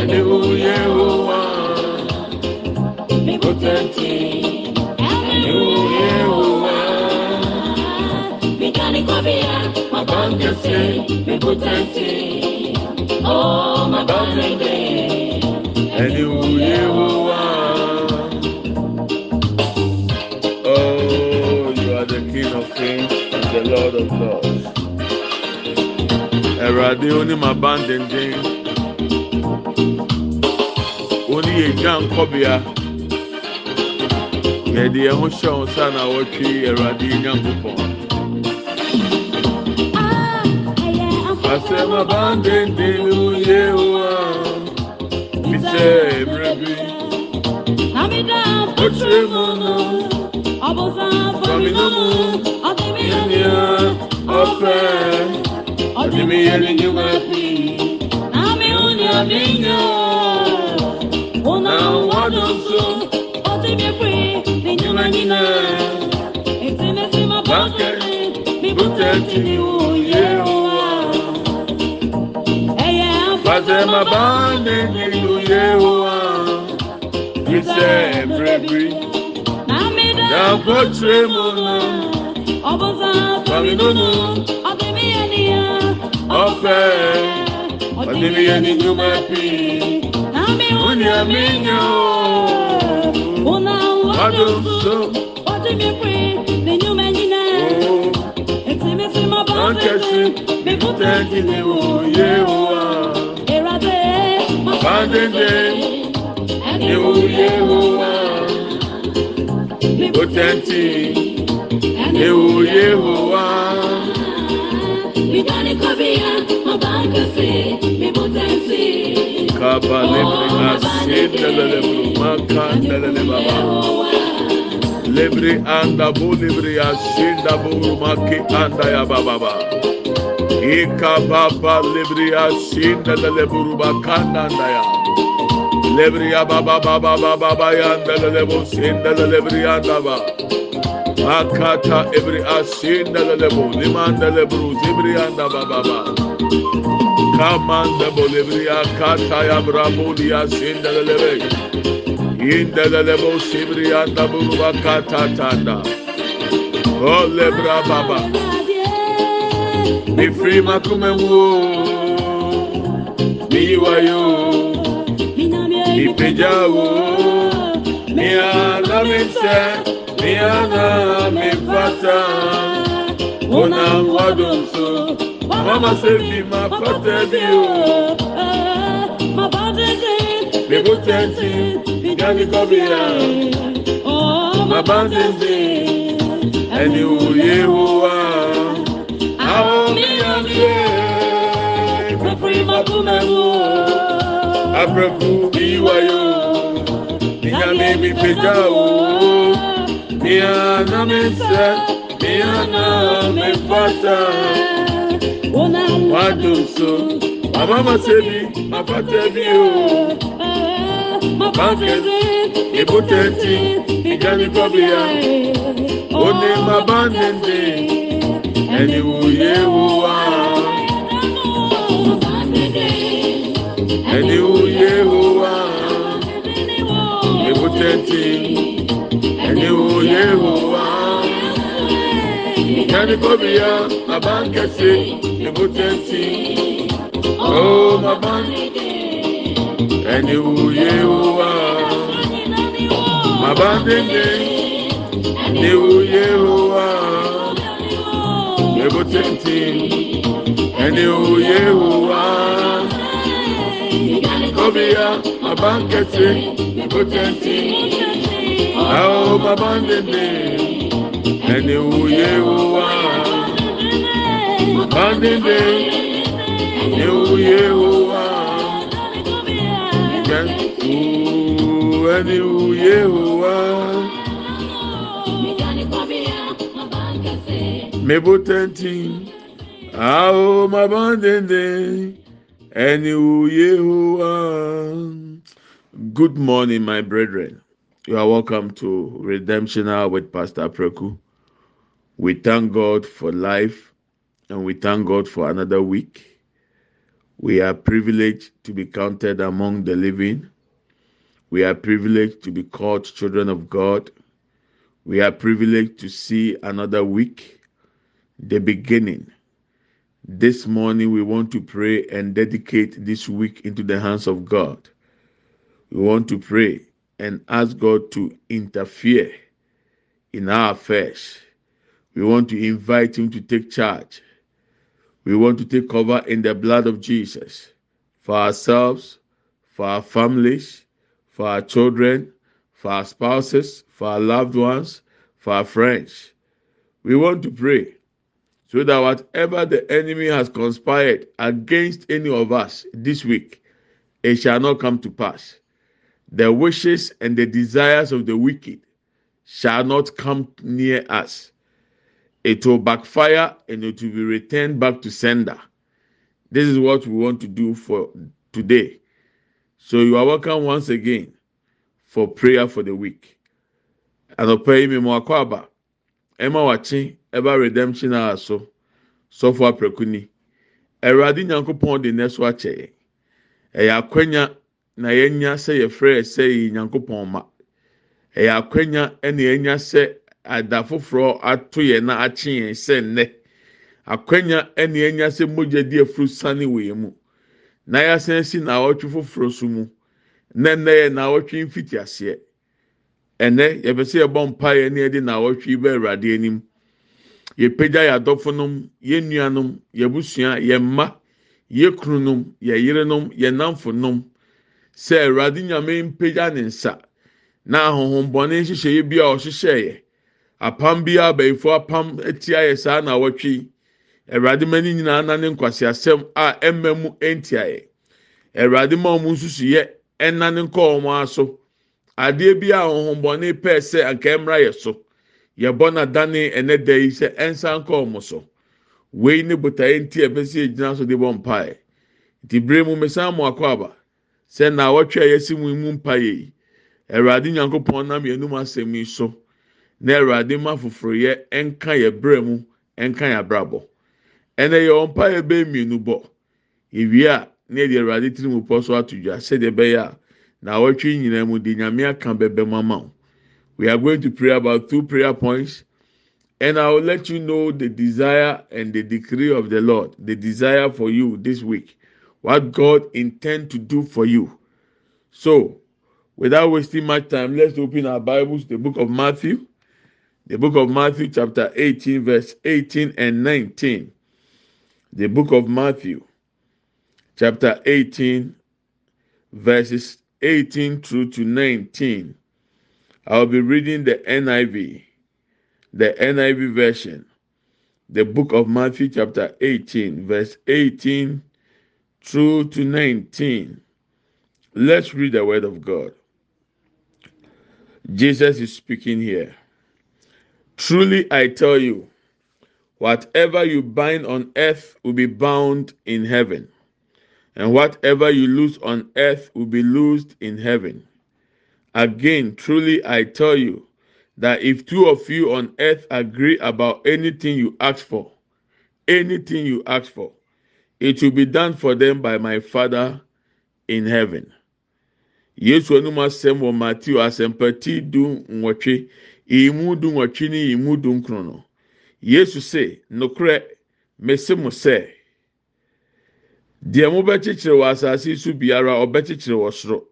Edewo Yehowa, Mikotenti. Edewo Yehowa, Mikani Kobia, Mabankese, eh? Mikotenti. Oh, Mabankese, Edewo Yehowa. Oh, you are the King of Kings and the Lord of Lords. Eradi, adé ó ní màá bá yɛ nyankɔbea yɛde yɛn ho hyɛ wɔn nsa na wɔtwe awurade yɛ nyankopɔn. Asɛm abandenden mu yɛ wa bisɛ mmerɛ bi. Ɔkyerɛ mu no. Famina mu yɛnea ɔpɛ ɔde me yɛ ne nyuma pii na me wo nea menyɛ kini uye wa ẹyẹ afasema bande kini uye wa yisẹ ebrebi dàgbò tire mu nà ọbọsà tóbi nínú ọbẹbí ẹni yá. Bankesi, Bibute Gilewo, Yehowa. Erade, Bandende, Ewo Yehowa. Bibutenti, Ewo Yehowa. Bidani Kobiya, Bankesi, Bibutenti. Kaba lebre asin, telele bluma, kan telele baba. Yehowa. Lebre anda bu lebre asinda burumaki anda ya baba ba. Ika baba lebre asindelele burumaka anda ya. Lebre ya baba baba baba baba ya ndelele bu sindelele lebre anda ba. Akata ebre asindelele bu limandele bru zibri anda baba ba. Kamanda bolibria kata ya brabulia sindelelebe. Indelelebo sibriyanda buruba katatanda. Ole bra baba. Mi free makume wo. Mi wayo. Mi peja wo. Mi ana mi se. Mi ana mi pata. Ona wadunso. Mama sevi ma pata diyo. Ma pata diyo. Mi yangi kobia mabanzenze ẹni òye wúwa àwọn mìíràn yẹ pẹpẹ ìmọkùnmẹwò apẹkù ìwáyò ìyàmì mi pẹjà o. Ìyànà mi sẹ ìyànà mi pàtà wàdùn so màmá ma ṣe mi màbá tẹ mi o. Màbá kẹsì ebute nti ìjánibọ́ bí ya ó ní má bá ní ndé ẹni wòye wò wá. ẹni wòye wò wá ebute nti ẹni wòye wò wá. ìjánibọ́ bí ya bàbá ń kẹsẹ̀ ebute nti ó má bá ẹni wòye wò. Abandende, newu yehowa oh, ah. nebo tenten enewu yehowa oh, ah. kobia mabankete nebo tenten awo mabandende oh, enewu yehowa ah. mabandende newu yehowa. Ẹni wu yehowa mebotɛnti ao mabandende ẹni wu yehowa. Good morning, my brethren. You are welcome to Redemption Hour with Pastor Preku. We thank God for life and we thank God for another week. We are privileged to be counted among the living. We are privileged to be called children of God. We are privileged to see another week, the beginning. This morning, we want to pray and dedicate this week into the hands of God. We want to pray and ask God to interfere in our affairs. We want to invite Him to take charge. We want to take cover in the blood of Jesus for ourselves, for our families, for our children, for our spouses, for our loved ones, for our friends. We want to pray so that whatever the enemy has conspired against any of us this week, it shall not come to pass. The wishes and the desires of the wicked shall not come near us. It will backfire and it will be returned back to sender. This is what we want to do for today. So you are welcome once again for prayer for the week. Anɔpa yi mi mu akɔ aba, ɛma wakye ɛba redemption hour so, sɔfo aprɛku ni. Ɛwurade nyankopɔn de nɛ so akyɛ yɛ. Ɛyɛ akwanya na yɛnya sɛ yɛfrɛ sɛ yɛ nyankopɔn ma. Ɛyɛ akwanya ɛna yɛnya sɛ ada foforɔ ato yɛn na akye yɛn sɛ nnɛ. Akwanya ɛna yɛnya sɛ mogya di afuru sane wɔ yɛn mu. Na yɛasan si na awɔtwe foforɔ so mu. Na nnɛ yɛ na awɔtwe mfiti aseɛ. Ɛnɛ yɛpɛ sɛ yɛbɔ mpaeɛ ne yɛde na awɔtwe bɛ Awurade anim. Yɛpagya yɛ adɔfonom, yɛn nuanom, yɛn abusua, yɛn mma, yɛn kununom, yɛn yerenom, yɛn. Sɛ Awurade nyame mpagya ne nsa na ahohombɔne nhyehyɛeɛ bi a ɔhyehyɛɛ yɛ. Apam bi a abɛɛfo apam atia yɛ saa na awɔtwe yi. Awurade ma ne nyinaa na ne nkwasiasɛm a ɛmma mu ntia yɛ. Awurade ma wɔn nsusuyɛ ɛna ne nkɔ wɔn aso. Adeɛ bi a ahohombɔne pɛɛ sɛ anka ɛmra yɛ so. Yɛbɔ n'adane ɛnɛ da yi sɛ ɛnsa nkɔ wɔn so. Wei ne botaeɛ nti a ɛpɛ sɛ egyina so de bɔ mpaeɛ. Nti bere mu mesan mu akɔ aba. Sɛ na awɔtwe a yɛsi mu mu mpaeɛ yi. Awurade nyankopɔn nam yɛn anum asɛm yi so. Na Awurade ma foforɔyɛ ɛnka yɛ brɛ mu ɛnka yɛ abrabɔ. Ɛnɛ yɛ wɔn mpaeɛ bɛyɛ mmienu bɔ. Ewie a na yɛde Awurade tiri mu pɔ so ato dwa sɛdeɛ ɛbɛyɛ a na awɔtwe nyinaa mu de nyame aka bɛbɛ mu ama. We are going to pray about two prayer points. And I will let you know the desire and the decree of the Lord, the desire for you this week, what God intend to do for you. So, without wasting much time, let's open our Bibles, the book of Matthew, the book of Matthew, chapter 18, verse 18 and 19. The book of Matthew, chapter 18, verses 18 through to 19. I'll be reading the NIV, the NIV version, the book of Matthew, chapter 18, verse 18 through to 19. Let's read the word of God. Jesus is speaking here. Truly, I tell you, whatever you bind on earth will be bound in heaven, and whatever you loose on earth will be loosed in heaven. Again, truly I tell you that if two of you on earth agree about anything you ask for, anything you ask for, it will be done for them by my Father in heaven. Yesu anum asɛm wɔ Matthew asɛmpati du nwɔtwe, imu du nwɔtwe ne imu du nkron no. Yesu se, nokorɛ, mese mo sɛ, deɛ mobɛkyekyere wɔ asase so biara ɔbɛkyekyere wɔ soro.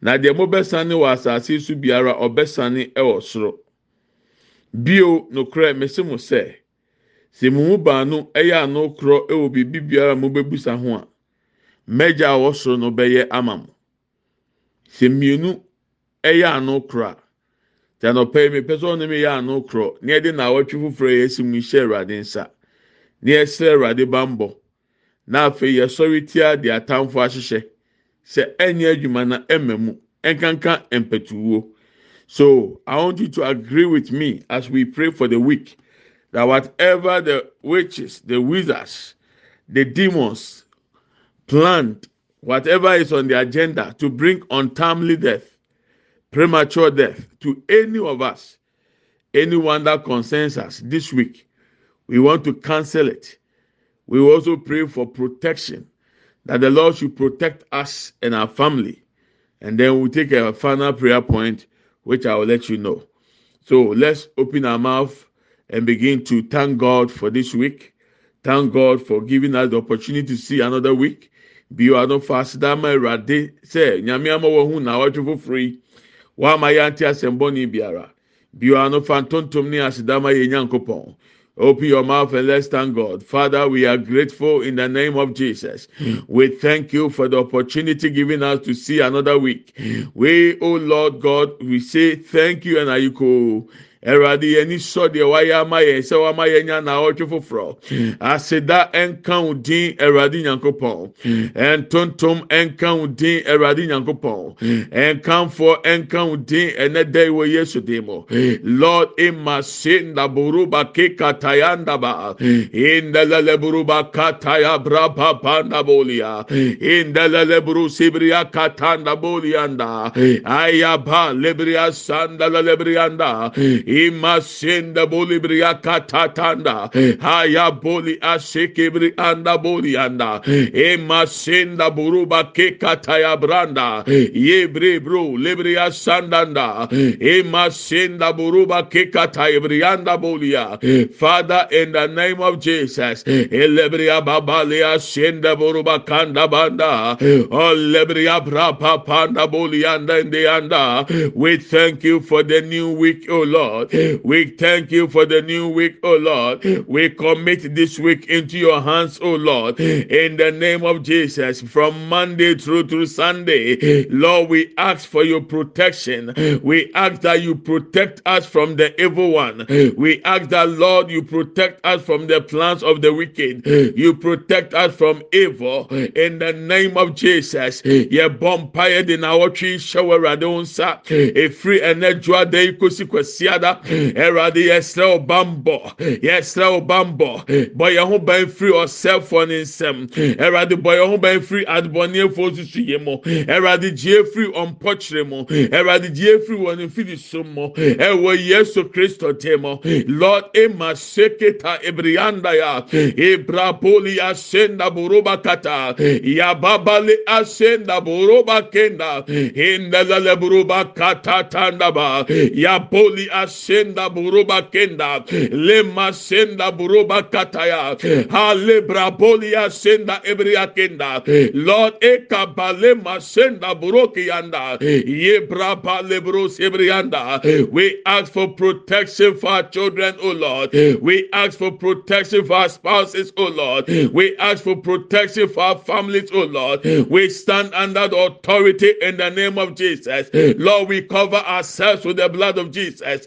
na deɛ mobɛsane wɔ asase so biara ɔbɛsane wɔ soro bio nokorɛ mese mo sɛ sɛ mo mu baanu yɛ ano korɔ wɔ biribi biara mobɛbusa ho a mɛgya a ɔwɔ soro no bɛyɛ ama mo sɛ mmienu ɛyɛ ano kora tí a nɔpɛ mi pɛ sɛ ɔno mi yɛ ano korɔ ní ɛde na awɔtwe foforɔ yɛ esi mu hyɛ awurade nsa. Ní ɛsɛ awurade bambɔ na afei yɛsɔre tia de atamfo ahyehyɛ sɛ ɛnyɛ adwuma na ɛmɛ mu ɛnkanka mpɛtuwuo so i want you to agree with me as we pray for the week that whatever the witches the wizards the demons planned whatever is on the agenda to bring untimely death premature death to any of us anyone that concerns us this week. We want to cancel it. We also pray for protection that the lord should protect us and our family. And then we'll take a final prayer point which i will let you know. So let's open our mouth and begin to thank god for this week. Thank god for giving us the opportunity to see another week. Bio ano fast dama awurade sɛ nyame ama wɔn ho na awɔtwe foforɔ yi wama yɛ ante asɛmbɔni biara bio ano fa ntontom ne asedama yɛ Open your mouth and let's thank God. Father, we are grateful in the name of Jesus. We thank you for the opportunity given us to see another week. We, oh Lord God, we say thank you and ayiko. awurade yɛni sɔ deɛ wayɛ ama yɛ sɛ wama yɛanya naawɔtwe foforɔ. Aseda ɛnka wo din awurade nyankopɔn. Ɛntontom ɛnka wo din awurade nyankopɔn. Ɛnkamfoɔ ɛnka wo din ɛnɛ dɛ wɔ yesu din mu. Lord imase ndaboruba ke kataya ndaba. Indeleleboruba kataya braba bandabolia indeleleburu sibria katanda bolianda ayaba lebria sandala lebrianda Imasenda bolibria katatanda. Haya boli ashekebri anda boli anda. Imasenda buruba kekataya branda. Yebre bro libria sandanda. Imasenda buruba kekataya brianda bolia. Father, in the name of Jesus, Elebria babalia senda buruba kanda banda. Oh lebria brapa panda bolianda and anda. We thank you for the new week, oh Lord. We thank you for the new week, oh Lord. We commit this week into your hands, oh Lord. In the name of Jesus, from Monday through to Sunday, Lord, we ask for your protection. We ask that you protect us from the evil one. We ask that, Lord, you protect us from the plans of the wicked. You protect us from evil. In the name of Jesus, ye bompire de na watwi shower radonsa. A free and a joa de kosi kwasiada. Erade yɛsrɛ wo bambɔ. Yɛsrɛ wo bambɔ. Bɔ yɛn ho ban firi ɔsɛfoɔ ne nsam. Erade bɔ yɛn ho ban firi adebɔneɛfoɔ susu yɛ mu. Erade gyie firi ɔmpɔkyerɛ mu. Erade gyie firi wɔn mfiri so mu. Ɛwɔ Yesu Kristo tɛ mu. Lord ema seketa ebrianda ya. Ebrapoli asenda buruba kata. Yababale asenda buruba kenda. Indalale buruba kata tandaba. Yapoli asenda buruba kenda. Lema senda buruba kataya. Halebra boli asenda ebria kenda. Lord ekabale masenda buroki yanda. Yebra balebro sebrianda. We ask for protection for our children, oh Lord. We ask for protection for our spouses, oh Lord. We ask for protection for our families, oh Lord. We stand under the authority in the name of Jesus. Lord, we cover ourselves with the blood of Jesus.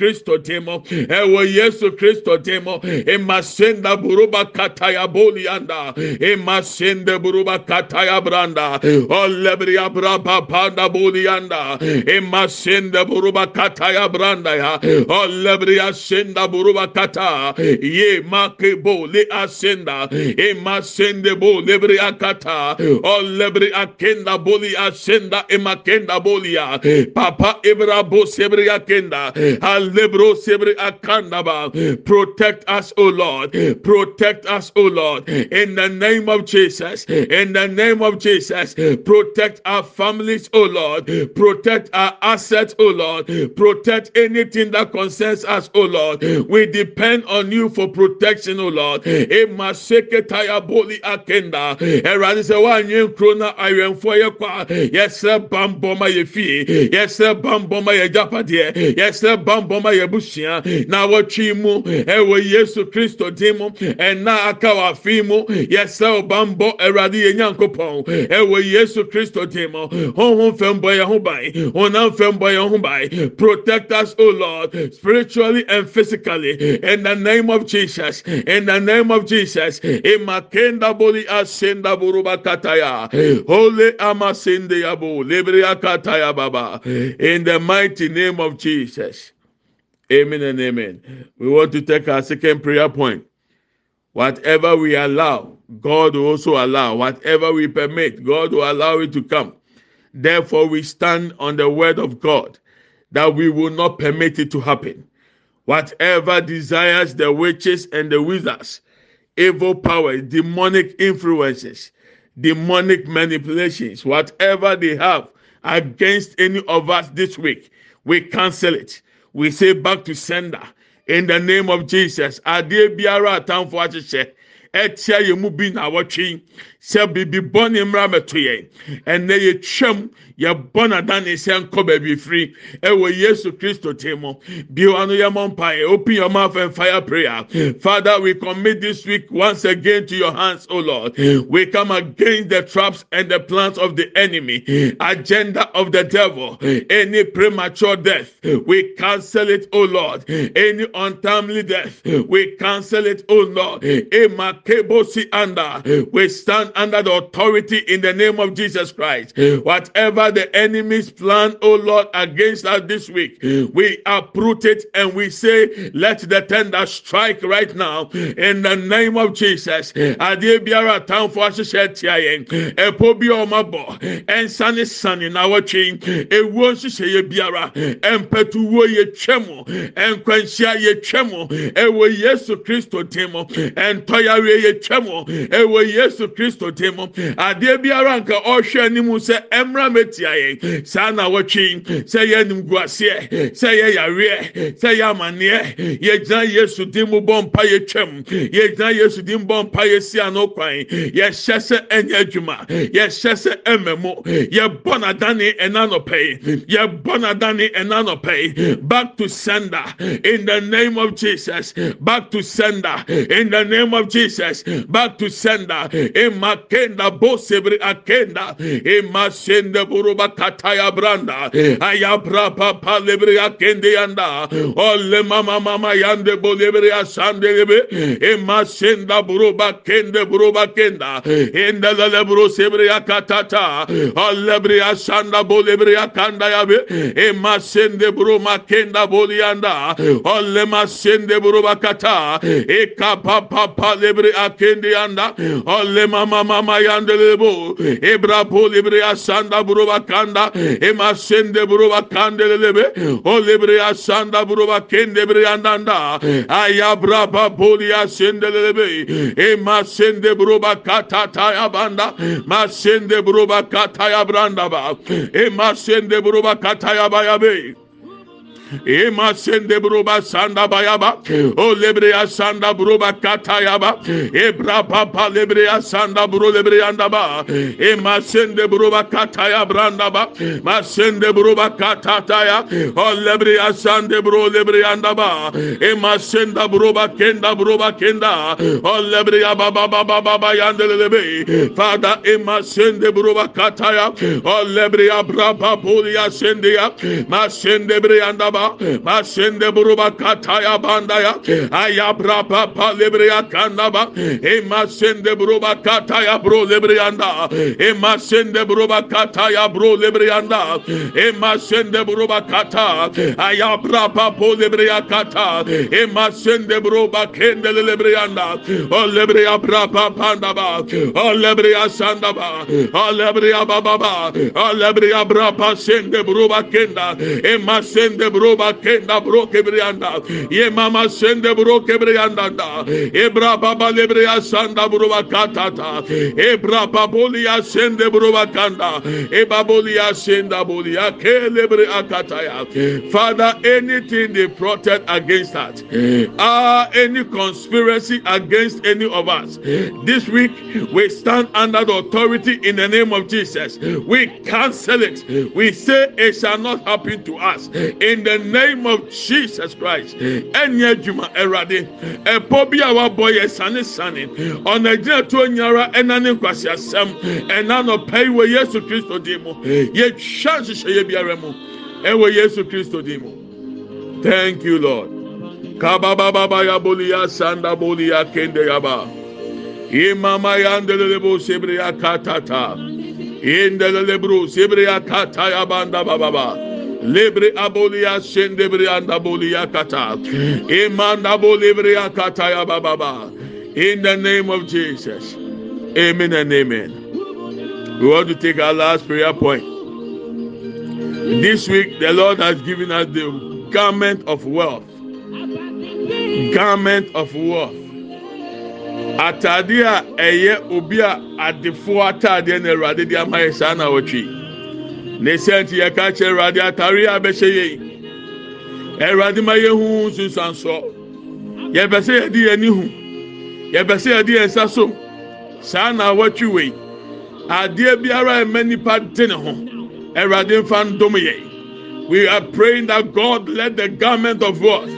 Kristo temo. Ewo Yesu Kristo temo. Emasenda buruba kataya bolianda. Emasende buruba kataya branda. Olebria braba panda bolianda. Emasende buruba kataya branda ya. Olebria senda buruba kata. Ye make boli asenda. Emasende bo lebria kata. Olebria akenda boli asenda emakenda bolia. Papa Ibra bo sebria kenda. Malebro sebre akandaba. Protect us, O Lord. Protect us, O Lord. In the name of Jesus. In the name of Jesus. Protect our families, O Lord. Protect our assets, O Lord. Protect anything that concerns us, O Lord. We depend on you for protection, O Lord. Akenda. Eradi se wa krona ye kwa. Yesre bamboma ye fie. Yesre bamboma ye japadeɛ. Yesre bamboma ye busia. Na wɔtwi mu ɛwɔ Yesu Kristo din mu. Ɛna aka wa fi mu. Yesre bambɔ Eradi ye nyankopɔn. Ɛwɔ Yesu Kristo din mu. Honhom fɛm bɔ yɛn ho ban. Honam fɛm bɔ yɛn ho ban. Protect us, O Lord, spiritually and physically. In the name of Jesus. In the name of Jesus. Imakenda boli asenda buruba kataya. Holy amasende yabo. Libria kataya baba. In the mighty name of Jesus. Amen and amen. We want to take our second prayer point. Whatever we allow, God will also allow. Whatever we permit, God will allow it to come. Therefore, we stand on the word of God that we will not permit it to happen. Whatever desires the witches and the wizards, evil powers, demonic influences, demonic manipulations, whatever they have against any of us this week, we cancel it. We say back to sender in the name of Jesus. Adeɛ biara atamfo ahyehyɛ ɛtia yɛn mu bi na awɔtwe sɛ bibi bɔ ne mmara mɛto yɛn. Ɛnɛ yɛ twɛm yɛbɔ n'adane sɛ nkɔ baabi firi. Ɛwɔ yesu kristo tem mu. Bio ano yɛ mɔ mpae. Open your mouth and fire prayer. Father we commit this week once again to your hands o lord. We come against the traps and the plans of the enemy agenda of the devil any premature death. We cancel it o lord. Any untimely death we cancel it o lord. We stand under the authority in the name of jesus christ whatever the enemy's plan, oh Lord, against us this week. We uproot it and we say, let the tender strike right now in the name of Jesus. Adeɛ biara atamfo ahyehyɛ tia yɛn. Ɛpo bi a ɔma bɔ. Ɛnsa ne sani na wɔtwe. Ewuo nhyehyɛ yɛ biara. Ɛmpɛtuwuo yɛ twɛ mu. Nkwanhyia yɛ twɛ. Ɛwɔ Yesu Kristo dim mu. Ɛntɔyare yɛ twɛ mu. Ɛwɔ Yesu Kristo dim mu. Adeɛ biara nka ɔhwɛ anim sɛ ɛmra mɛtia yɛn. Saa na wɔtwe sɛ yɛ nimguaseɛ sɛ yɛ yareɛ sɛ yɛ amaneɛ yɛgyina yesu din mu bɔ mpa yɛ twam. Yɛgyina yesu din bɔ mpa yɛ si ano kwan. Yɛhyɛ sɛ ɛnyɛ adwuma. Yɛhyɛ sɛ ɛmɛ mu. Yɛbɔ n'adane ɛna nɔpɛ yɛbɔ n'adane ɛna nɔpɛ back to sender. In the name of jesus. Back to sender. In the name of jesus. Back to sender emakenda bosebri akenda. Emasende buruba kataya branda. Ayabra papa lebria kende yanda. Olle mama mama yande bolebria sande lebe. Emasenda buruba kende buruba kenda. Enda la buru sebria katata ollebria sanda bolebria kanda yabe emasende buruma kenda bolianda olle masende buruba kata. Ekapa papa lebria kende yanda. Olle mama mama yandele bu. Ebra pol ibriya sanda buruba kanda. Ema sende buruba kandelele. O libriya sanda buruba kende bir yandan da. Ayabra pa pol ya sendelele be. Ema sende buruba katata ya banda. Ma sende buruba kataya branda ba. Ema sende buruba kataya baya be. Ema sende bruba sanda bayaba. O lebreya sanda bruba katayaba. Ebra papa lebreya sanda bru lebreyanda ba. Ema sende bruba kataya branda ba. Ma sende bruba katataya. O lebreya sande bru lebreyanda ba. Ema senda bruba kenda bruba kenda. O lebreya baba baba baba yandele lebe. Father ema sende bruba kataya. O lebreya braba bulia sende ya. Ma sende breyanda ba. Masende buruba kataya bandaya. Ayabra papa lebreya kandaba. E masende buruba kataya bro lebreyanda. E masende buruba kataya bro lebreyanda. E masende buruba kata. Ayabra papa lebreya kata. E masende buruba kende lebreyanda. O lebreya brapa pandaba. O lebreya sandaba. O lebreya bababa. O lebreya brapa sende buruba kenda. E masende buruba buroba kenda bro kebrianda. Ye mama sende bro kebrianda da. Ebra baba lebreya sanda buroba katata. Ebra babolia sende buroba kanda. Ebabolia senda bolia kelebre akataya. Father, anything they protect against us, ah, any conspiracy against any of us, this week we stand under the authority in the name of Jesus. We cancel it. We say it shall not happen to us in the name of Jesus Christ. Ẹnyẹ juma ẹwurade ẹpọ bi a wabọ yẹ sani sani ọ̀nà ìjìnlẹ̀ tó nyara ẹ̀nà ní nkwasi asẹ́m ẹ̀nà nọ̀pẹ́ ìwé Yéṣu Kristo dì mu nhyehyẹ yẹ biara mu ẹ̀wọ̀ Yéṣu Kristo mu. Thank you Lord. Kabababa ya boli ya sanda boli kende yaba. Imama ya ndelele bo sebre ya katata. Indelele bro sebre ya banda bababa. Lebre aboli ya sende bre anda boli kata. Imanda boli bre kata ya bababa. In the name of Jesus. Amen and amen. We want to take our last prayer point. This week, the Lord has given us the garment of wealth. Garment of wealth. Atade a ɛyɛ obi a adefoɔ ataadeɛ na awurade de ama yɛ saa na. Ne sɛnti yɛ ka kyerɛ awurade atare a bɛhyɛ yɛ yi. Awurade ma yɛ hu nsunsuansɔ. Yɛbɛ sɛ yɛde yɛn ani hu. Yɛbɛ sɛ yɛde yɛn nsa so. Saa na wɔtwi wɔ yi. Adeɛ biara a ɛmɛ nipa de ne ho. Awurade nfa ndom yɛ. We are praying that God let the garment of wealth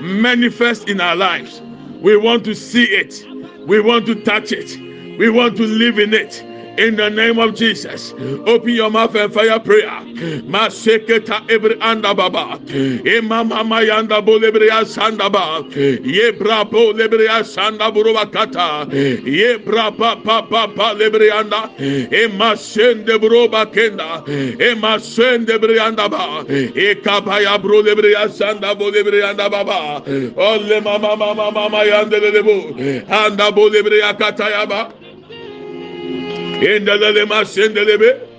manifest in our lives. We want to see it. We want to touch it. We want to live in it. In the name of Jesus, open your mouth and fire prayer. Maseketa every anda baba, imama mayanda bolebria sanda ba, ye brabo lebria sanda buruba kata, ye braba pa pa lebrianda, ema sende buruba kenda, ema sende brianda ba, e kapaya bro lebria sanda bolebrianda baba, olle mama mama mama yanda lebo, anda bolebria kata yaba. Endelele masendelebe.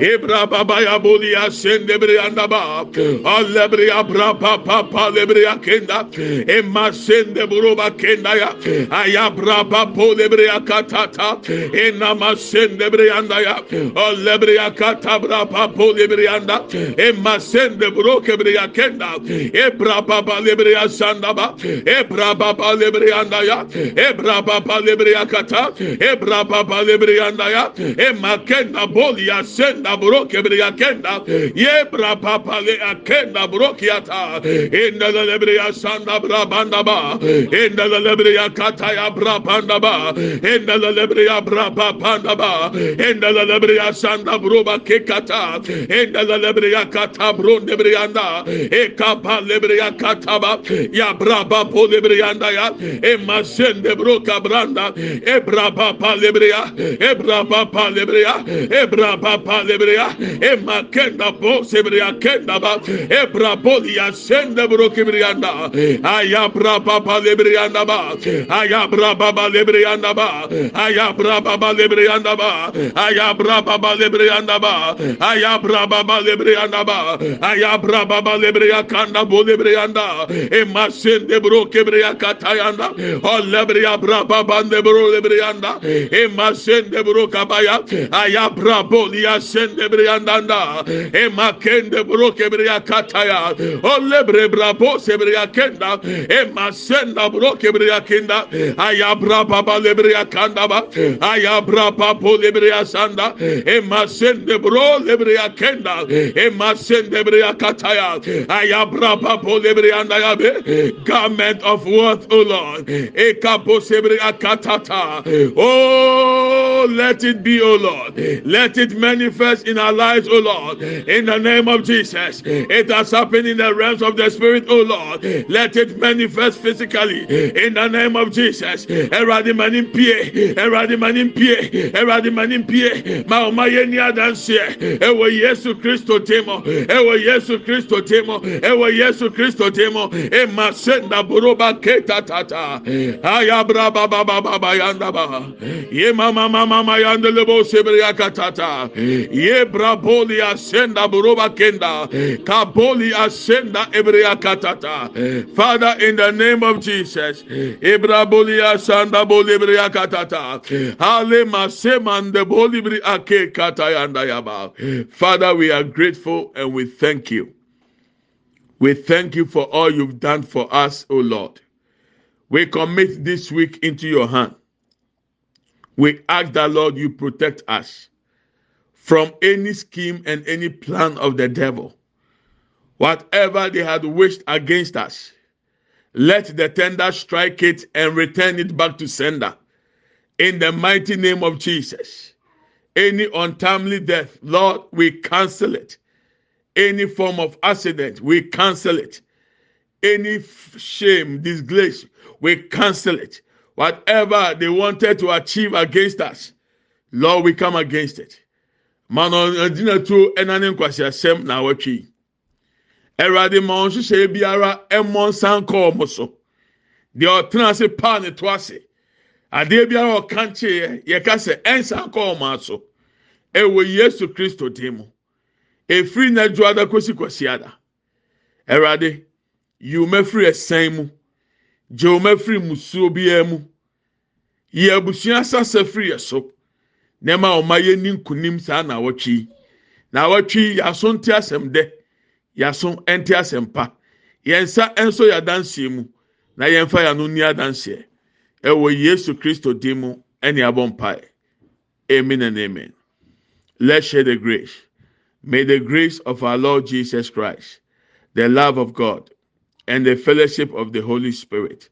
İbra baba ya bulya sende bir yanda ba. Alle bir ya bra pa pa pa le bir ya kenda. Emma sende buru ba kenda ya. Aya bra pa po le bir ya katata. Enama sende bir yanda ya. Alle bir ya kata bra pa po le bir yanda. Emma sende buru ke bir ya kenda. Ebra baba le bir ya sanda ba. Ebra baba le bir yanda ya. Ebra baba le bir ya kata. Ebra baba le bir yanda ya. Emma kenda bol ya sende kenda broke bria kenda. Ye bra papa le akenda brokiata inda la lebria sanda bra banda ba. İnda la lebria kata ya bra banda ba. İnda la lebria bra banda ba. İnda la lebria sanda broba kekata inda la lebria kata bronde brianda e kapa lebria kata ba. Ya bra ba po lebrianda ya e masende broka branda e bra papa lebria e bra papa lebria e bra papa lebreya emma kenda bo sebreya kenda ba ebra bolia sende bro kibriyanda ayabra baba lebriyanda ba ayabra baba lebriyanda ba ayabra baba lebriyanda ba ayabra baba lebriyanda ba ayabra baba lebriyanda ba ayabra baba lebreya kanda bo lebriyanda emma sende bro kibreya katayanda o lebreya bra baba lebro lebriyanda emma sende bro kabaya ayabra bolia sende briandanda. E makende broke bria kataya o lebre brabo se bria kenda e masenda broke bria kenda aya braba ba lebria kanda ba aya braba po lebria sanda e masende bro lebria kenda e masende bria kataya aya braba po lebrianda ya be garment of worth o lord. E kapo se bria katata oh let it be o lord. Let it manifest in our lives O Lord, in the name of Jesus. It has happened in the realms of the Spirit, O Lord. Let it manifest physically in the name of Jesus. Pie. Ma Yesu Kristo Yesu Kristo Yesu Kristo. E keta tata. Ayabra baba baba yanda ba. Ye mama mama. Ye braboli ascenda buroba kenda. Kaboli ascenda ebrea katata. Father, in the name of Jesus. Ibraboli asanda boli ebrea katata. Ale masemande boli bri ake katayanda yaba. Father, we are grateful and we thank you. We thank you for all you've done for us, O Lord. We commit this week into your hand. We ask that, Lord, you protect us from any scheme and any plan of the devil. Whatever they had wished against us, let the tender strike it and return it back to sender. In the mighty name of Jesus. Any untimely death, Lord, we cancel it. Any form of accident, we cancel it. Any shame, disgrace, we cancel it. Whatever they wanted to achieve against us, Lord, we come against it. Mano adina tu ɛnane nkwasiasɛm na awɔtwi. Ɛwurade ma wɔn nhyehyɛ biara ɛmmɔ nsan kɔɔ wɔn so. Deɛ ɔtena ase paa ne to ase. Adeɛ biara ɔka nkyeeɛ yɛka sɛ ɛnsan kɔɔ wɔn aso. Ɛwɔ Yesu Kristo dim mu. Efiri na adwo kosi kɔsi ada. Ɛwurade, yiw mɛfiri ɛsɛn mu. gye wɔn afiri musuo biara mu yɛ abusua sasa firi yɛ so nneɛma a wɔn ayɛ ni nkunim saa na awɔtwi na awɔtwi yaso nte asɛm dɛ yaso nte asɛm pa. Yɛn nso yɛ adanseɛ mu na yɛn fa ni ɛwɔ yesu kristo mu ɛne abɔ mpae. Amen and amen. Let's share the grace. May the grace of our lord jesus christ the love of god and the fellowship of the Holy Spirit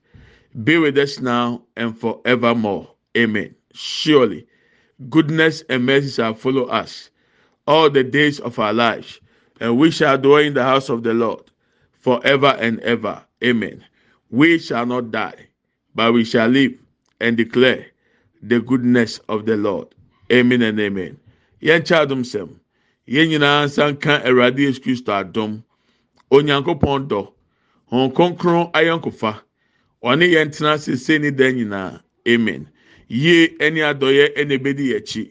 be with us now and forevermore. Amen. Surely, goodness and mercy shall follow us all the days of our lives, and we shall dwell in the house of the Lord forever and ever. Amen. We shall not die, but we shall live and declare the goodness of the Lord. Amen and amen. Yɛn kyɛ adum sɛm. Yɛn nyinaa nsa nka Awurade Yesu Kristo adum. Onyankopɔn dɔ. hɔn kronkron ayɔnkofa ɔne yɛn tena sese amen yie ɛne adɔyɛ ɛna ebedi yɛkyi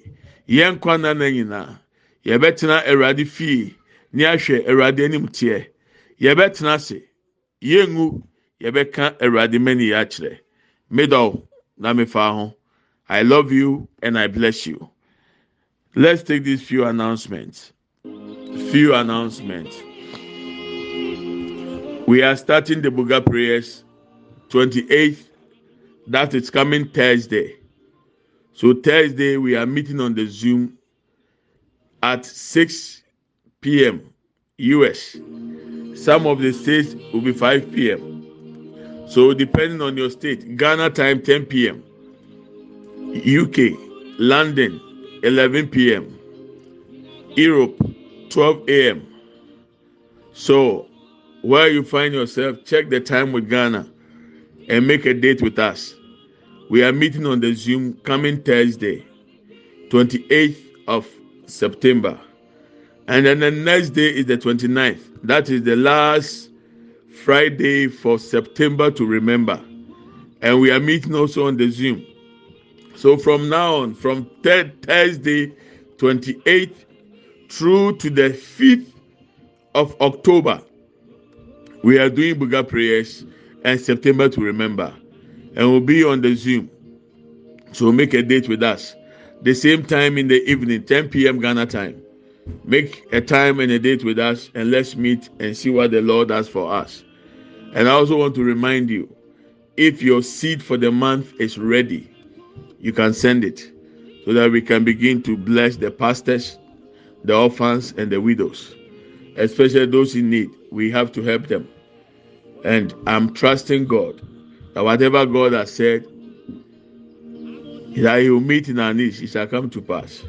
yɛn kwan nana nyinaa yɛbɛtena awurade fie ne ahwɛ awurade anim teɛ yɛbɛtena ase yɛngu yɛbɛka awurade mɛni yɛ akyerɛ middle na mefa ho. I love you and i bless you. Let's take these few announcements. Few announcements. We are starting the Buga prayers 28th. That is coming Thursday. So Thursday we are meeting on the Zoom at 6 p.m. US. Some of the states will be 5 p.m. So depending on your state, Ghana time 10 p.m. UK, London 11 p.m. Europe 12 a.m. So where you find yourself, check the time with Ghana and make a date with us. We are meeting on the Zoom coming Thursday, 28th of September. And then the next day is the 29th. That is the last Friday for September to remember. And we are meeting also on the Zoom. So from now on, from Thursday 28th through to the 5th of October, we are doing Buga prayers and September to remember. And we'll be on the Zoom. So make a date with us. The same time in the evening, 10 p.m. Ghana time. Make a time and a date with us and let's meet and see what the Lord has for us. And I also want to remind you if your seed for the month is ready, you can send it so that we can begin to bless the pastors, the orphans, and the widows, especially those in need. We have to help them. And I'm trusting God that whatever God has said, that He will meet in our needs, it shall come to pass.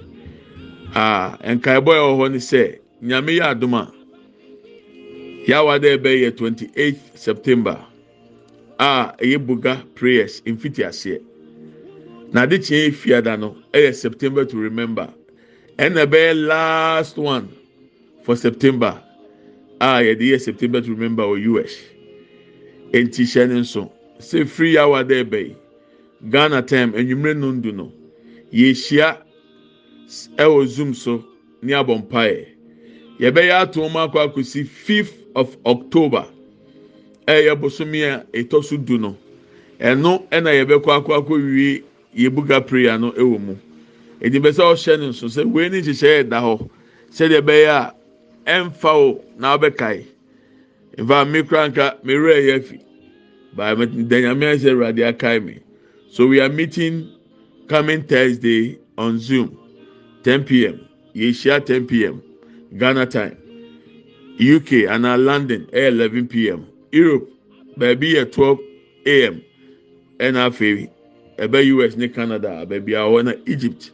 Ah, and Kaiboy Ohoni say, Nyame ya aduma. Yawade ebe 28th September. Ah, eye buga prayers in fiti ase. Na de tie fiada no, eye September to remember. And ebe last one for September. Ah, ye the September to remember or US. Enti hyɛ ne. Sɛ free hour de ebe yi. Ghana time enwumere nondu no. Yɛhyia ɛwɔ Zoom so ne abɔ mpaeɛ yɛbɛyɛ ato mu akɔ akɔsi fifth of october ɛyɛ bosomi a ɛtɔ so du no ɛno ɛna yɛbɛkɔ akɔ akɔ wie yɛbuga prayer no ɛwɔ mu ɛdi bɛ sɛ ɔhyɛ ne nso sɛ wei ne nhyehyɛ ɛda hɔ sɛdeɛ ɛbɛyɛ a ɛmfa o na ɔbɛkae nfa mi kura nka mi rɛ yɛ fi But Daniel said, Radia Kaimi. So we are meeting coming Thursday on Zoom, 10 p.m. Yeshia 10 p.m. Ghana time. UK and our London 11 p.m. Europe, baby at 12 a.m. And our favorite, US ne Canada, baby, I want Egypt.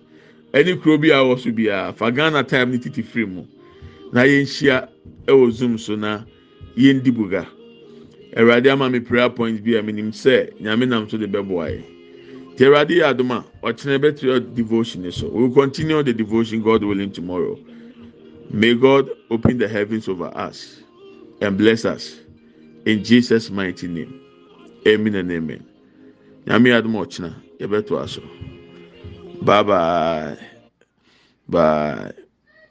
Any crew be hours will be a for Ghana time, ni titi free. Na Yeshia ewo Zoom so na yendi buga awurade ama mi prayer point bi a mi nim sɛ nyame nam so de bɛboa yɛ te awurade yɛ adum a ɔkyerɛ bɛtiri devotion so. We will continue the devotion god willing tomorrow. May god open the heavens over us and bless us. In jesus mighty name. Amen and amen. Nyame yɛ adum a ɔkyerɛ aso. Bye bye bye.